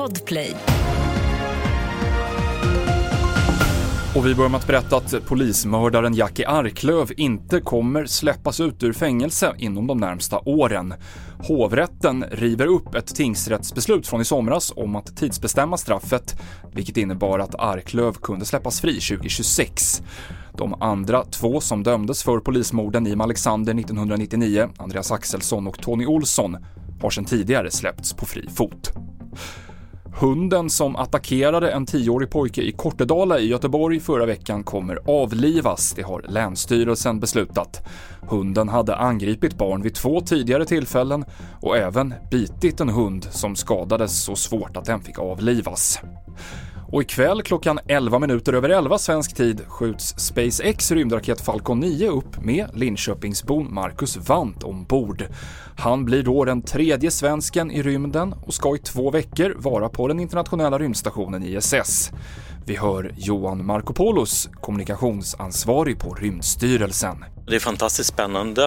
Podplay. Och vi börjar med att berätta att polismördaren Jackie Arklöv inte kommer släppas ut ur fängelse inom de närmsta åren. Hovrätten river upp ett tingsrättsbeslut från i somras om att tidsbestämma straffet, vilket innebar att Arklöv kunde släppas fri 2026. De andra två som dömdes för polismorden i Alexander 1999, Andreas Axelsson och Tony Olsson, har sedan tidigare släppts på fri fot. Hunden som attackerade en tioårig pojke i Kortedala i Göteborg förra veckan kommer avlivas, det har Länsstyrelsen beslutat. Hunden hade angripit barn vid två tidigare tillfällen och även bitit en hund som skadades så svårt att den fick avlivas. Och ikväll klockan 11 minuter över 11 svensk tid skjuts SpaceX rymdraket Falcon 9 upp med Linköpingsbon Marcus Wandt ombord. Han blir då den tredje svensken i rymden och ska i två veckor vara på den internationella rymdstationen ISS. Vi hör Johan Markopoulos, kommunikationsansvarig på Rymdstyrelsen. Det är fantastiskt spännande.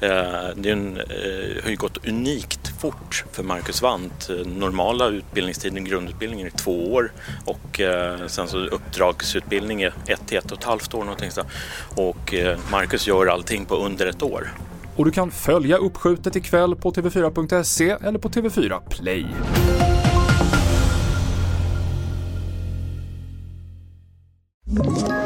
Eh, det eh, har ju gått unikt fort för Marcus Wandt. Eh, normala utbildningstiden, grundutbildningen är två år och eh, sen så uppdragsutbildning är ett till ett och ett halvt år någonting så. Och eh, Marcus gör allting på under ett år. Och du kan följa uppskjutet ikväll på tv4.se eller på TV4 Play. Ett